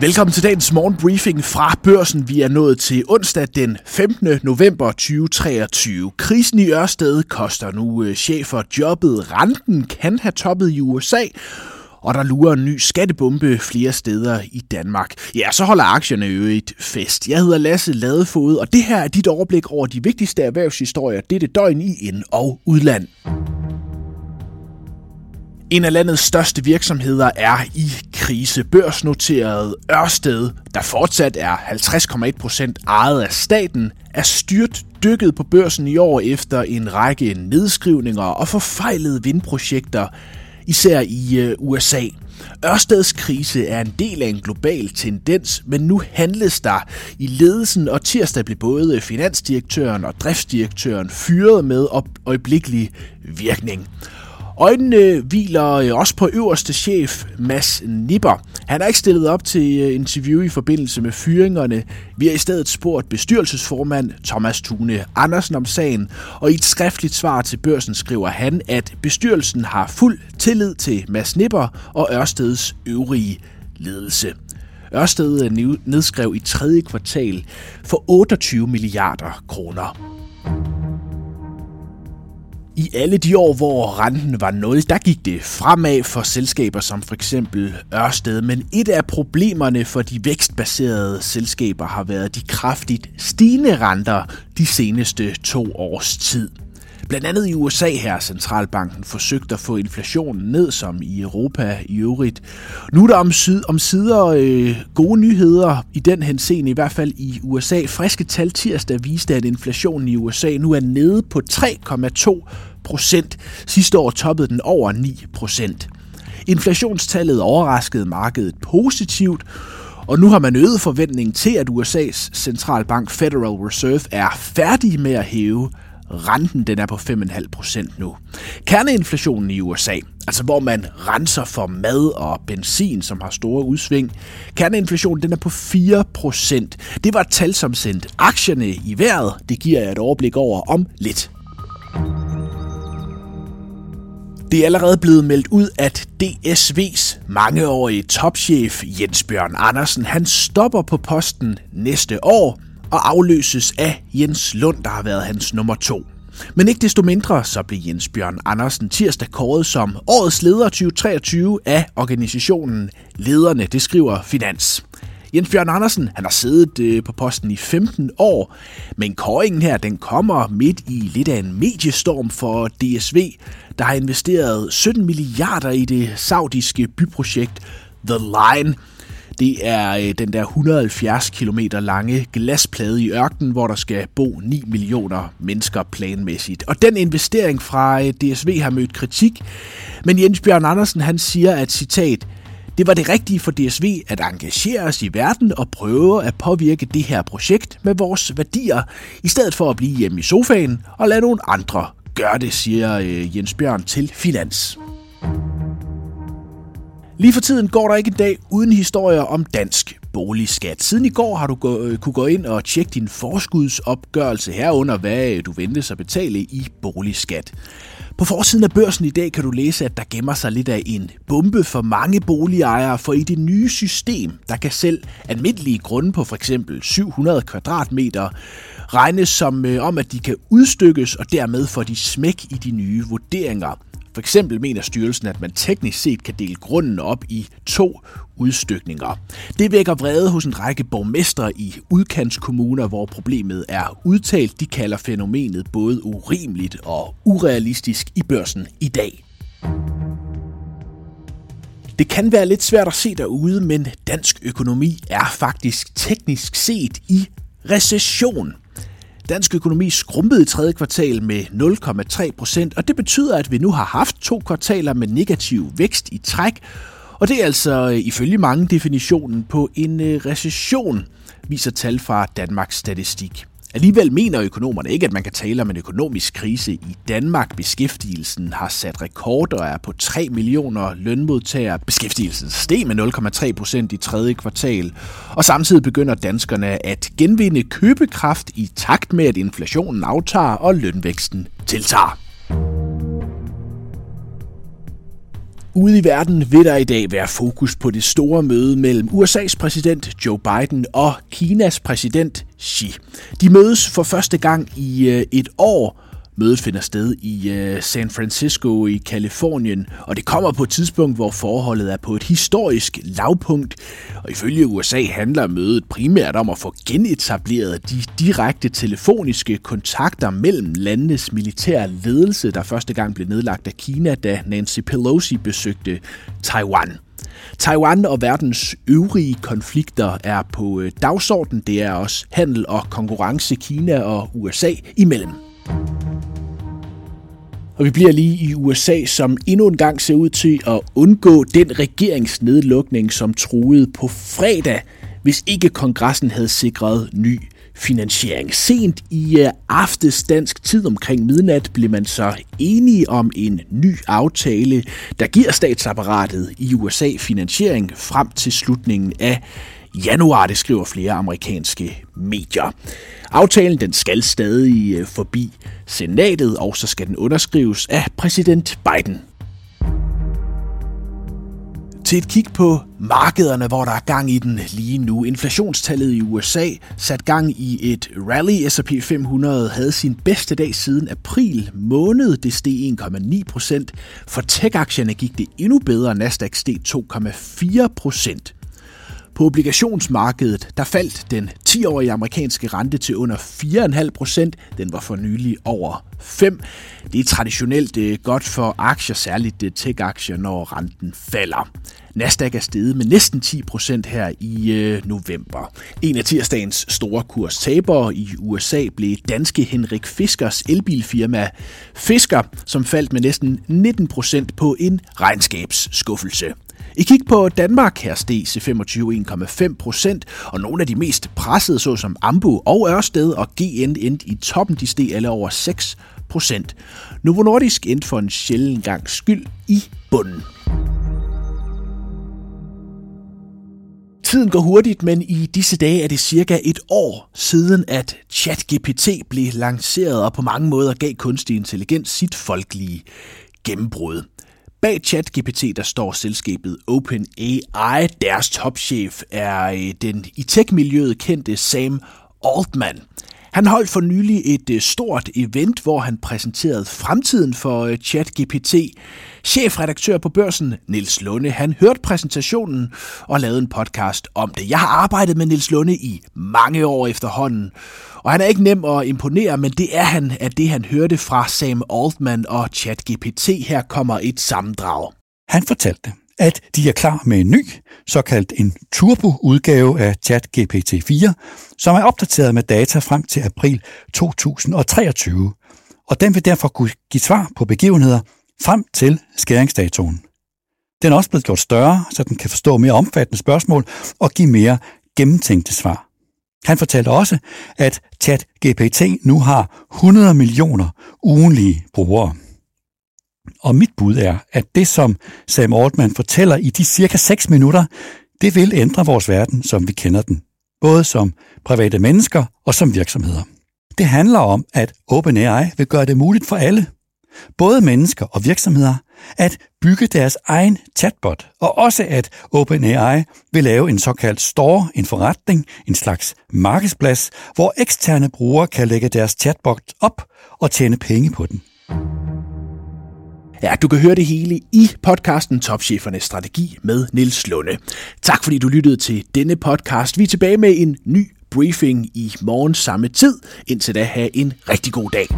Velkommen til dagens morgenbriefing fra børsen. Vi er nået til onsdag den 15. november 2023. Krisen i Ørsted koster nu øh, chefer jobbet. Renten kan have toppet i USA, og der lurer en ny skattebombe flere steder i Danmark. Ja, så holder aktierne jo et fest. Jeg hedder Lasse Ladefod, og det her er dit overblik over de vigtigste erhvervshistorier dette døgn i ind- og udland. En af landets største virksomheder er i krise. Børsnoteret Ørsted, der fortsat er 50,1% ejet af staten, er styrt dykket på børsen i år efter en række nedskrivninger og forfejlede vindprojekter, især i øh, USA. Ørsteds krise er en del af en global tendens, men nu handles der i ledelsen, og tirsdag blev både finansdirektøren og driftsdirektøren fyret med øjeblikkelig virkning. Øjnene hviler øh, også på øverste chef Mads Nipper. Han er ikke stillet op til øh, interview i forbindelse med fyringerne. Vi har i stedet spurgt bestyrelsesformand Thomas Thune Andersen om sagen, og i et skriftligt svar til børsen skriver han, at bestyrelsen har fuld tillid til Mads Nipper og Ørsteds øvrige ledelse. Ørsted nedskrev i tredje kvartal for 28 milliarder kroner. I alle de år, hvor renten var noget, der gik det fremad for selskaber som for eksempel Ørsted, men et af problemerne for de vækstbaserede selskaber har været de kraftigt stigende renter de seneste to års tid. Blandt andet i USA her centralbanken forsøgt at få inflationen ned, som i Europa i øvrigt. Nu er der om, syd, om sider øh, gode nyheder i den henseende, i hvert fald i USA. Friske tal tirsdag viste, at inflationen i USA nu er nede på 3,2 procent. Sidste år toppede den over 9 procent. Inflationstallet overraskede markedet positivt, og nu har man øget forventningen til, at USA's centralbank Federal Reserve er færdig med at hæve Renten den er på 5,5 procent nu. Kerneinflationen i USA, altså hvor man renser for mad og benzin, som har store udsving, kerneinflationen den er på 4 procent. Det var et tal, som sendte aktierne i vejret. Det giver jeg et overblik over om lidt. Det er allerede blevet meldt ud, at DSV's mangeårige topchef Jens Bjørn Andersen, han stopper på posten næste år, og afløses af Jens Lund, der har været hans nummer to. Men ikke desto mindre, så blev Jens Bjørn Andersen tirsdag kåret som årets leder 2023 af organisationen Lederne, det skriver Finans. Jens Bjørn Andersen han har siddet øh, på posten i 15 år, men kåringen her den kommer midt i lidt af en mediestorm for DSV, der har investeret 17 milliarder i det saudiske byprojekt The Line – det er øh, den der 170 km lange glasplade i ørkenen, hvor der skal bo 9 millioner mennesker planmæssigt. Og den investering fra øh, DSV har mødt kritik, men Jens Bjørn Andersen han siger, at citat, det var det rigtige for DSV at engagere os i verden og prøve at påvirke det her projekt med vores værdier, i stedet for at blive hjemme i sofaen og lade nogle andre gøre det, siger øh, Jens Bjørn til Finans. Lige for tiden går der ikke en dag uden historier om dansk boligskat. Siden i går har du gå, øh, kunne gå ind og tjekke din forskudsopgørelse herunder, hvad øh, du ventes at betale i boligskat. På forsiden af børsen i dag kan du læse, at der gemmer sig lidt af en bombe for mange boligejere, for i det nye system, der kan selv almindelige grunde på f.eks. 700 kvadratmeter regnes som øh, om, at de kan udstykkes, og dermed får de smæk i de nye vurderinger. For eksempel mener styrelsen, at man teknisk set kan dele grunden op i to udstykninger. Det vækker vrede hos en række borgmestre i udkantskommuner, hvor problemet er udtalt. De kalder fænomenet både urimeligt og urealistisk i børsen i dag. Det kan være lidt svært at se derude, men dansk økonomi er faktisk teknisk set i recession. Dansk økonomi skrumpede i tredje kvartal med 0,3 procent, og det betyder, at vi nu har haft to kvartaler med negativ vækst i træk, og det er altså øh, ifølge mange definitionen på en øh, recession, viser tal fra Danmarks Statistik. Alligevel mener økonomerne ikke, at man kan tale om en økonomisk krise i Danmark. Beskæftigelsen har sat rekorder er på 3 millioner lønmodtagere. Beskæftigelsen steg med 0,3 procent i tredje kvartal, og samtidig begynder danskerne at genvinde købekraft i takt med, at inflationen aftager og lønvæksten tiltager. Ude i verden vil der i dag være fokus på det store møde mellem USA's præsident Joe Biden og Kinas præsident Xi. De mødes for første gang i øh, et år, Mødet finder sted i øh, San Francisco i Kalifornien, og det kommer på et tidspunkt, hvor forholdet er på et historisk lavpunkt. Og ifølge USA handler mødet primært om at få genetableret de direkte telefoniske kontakter mellem landenes militære ledelse, der første gang blev nedlagt af Kina, da Nancy Pelosi besøgte Taiwan. Taiwan og verdens øvrige konflikter er på øh, dagsordenen. Det er også handel og konkurrence Kina og USA imellem. Og vi bliver lige i USA, som endnu en gang ser ud til at undgå den regeringsnedlukning, som truede på fredag, hvis ikke kongressen havde sikret ny finansiering. Sent i øh, aftes dansk tid omkring midnat blev man så enige om en ny aftale, der giver statsapparatet i USA finansiering frem til slutningen af januar, det skriver flere amerikanske medier. Aftalen den skal stadig øh, forbi senatet, og så skal den underskrives af præsident Biden. Til et kig på markederne, hvor der er gang i den lige nu. Inflationstallet i USA sat gang i et rally. S&P 500 havde sin bedste dag siden april måned. Det steg 1,9 procent. For tech-aktierne gik det endnu bedre. Nasdaq steg 2,4 procent. På obligationsmarkedet der faldt den 10-årige amerikanske rente til under 4,5 procent. Den var for nylig over 5. Det er traditionelt eh, godt for aktier, særligt eh, tech-aktier, når renten falder. Nasdaq er steget med næsten 10% her i øh, november. En af tirsdagens store kurstabere i USA blev danske Henrik Fiskers elbilfirma Fisker, som faldt med næsten 19% på en regnskabsskuffelse. I kig på Danmark, her steg c 25 1,5 procent, og nogle af de mest pressede, såsom Ambu og Ørsted og GN endte i toppen, de steg alle over 6 procent. Novo Nordisk endte for en sjælden gang skyld i bunden. Tiden går hurtigt, men i disse dage er det cirka et år siden, at ChatGPT blev lanceret og på mange måder gav kunstig intelligens sit folkelige gennembrud. Bag ChatGPT der står selskabet OpenAI. Deres topchef er øh, den i tech-miljøet kendte Sam Altman. Han holdt for nylig et øh, stort event, hvor han præsenterede fremtiden for øh, ChatGPT. Chefredaktør på børsen, Nils Lunde, han hørte præsentationen og lavede en podcast om det. Jeg har arbejdet med Nils Lunde i mange år efterhånden, og han er ikke nem at imponere, men det er han af det, han hørte fra Sam Altman og ChatGPT. Her kommer et sammendrag. Han fortalte, at de er klar med en ny, såkaldt en turbo-udgave af ChatGPT 4, som er opdateret med data frem til april 2023, og den vil derfor kunne give svar på begivenheder frem til skæringsdatoen. Den er også blevet gjort større, så den kan forstå mere omfattende spørgsmål og give mere gennemtænkte svar. Han fortalte også, at ChatGPT nu har 100 millioner ugenlige brugere. Og mit bud er, at det, som Sam Altman fortæller i de cirka 6 minutter, det vil ændre vores verden, som vi kender den. Både som private mennesker og som virksomheder. Det handler om, at OpenAI vil gøre det muligt for alle, både mennesker og virksomheder, at bygge deres egen chatbot, og også at OpenAI vil lave en såkaldt store, en forretning, en slags markedsplads, hvor eksterne brugere kan lægge deres chatbot op og tjene penge på den. Ja, du kan høre det hele i podcasten Topchefernes Strategi med Nils Lunde. Tak fordi du lyttede til denne podcast. Vi er tilbage med en ny briefing i morgen samme tid. Indtil da have en rigtig god dag.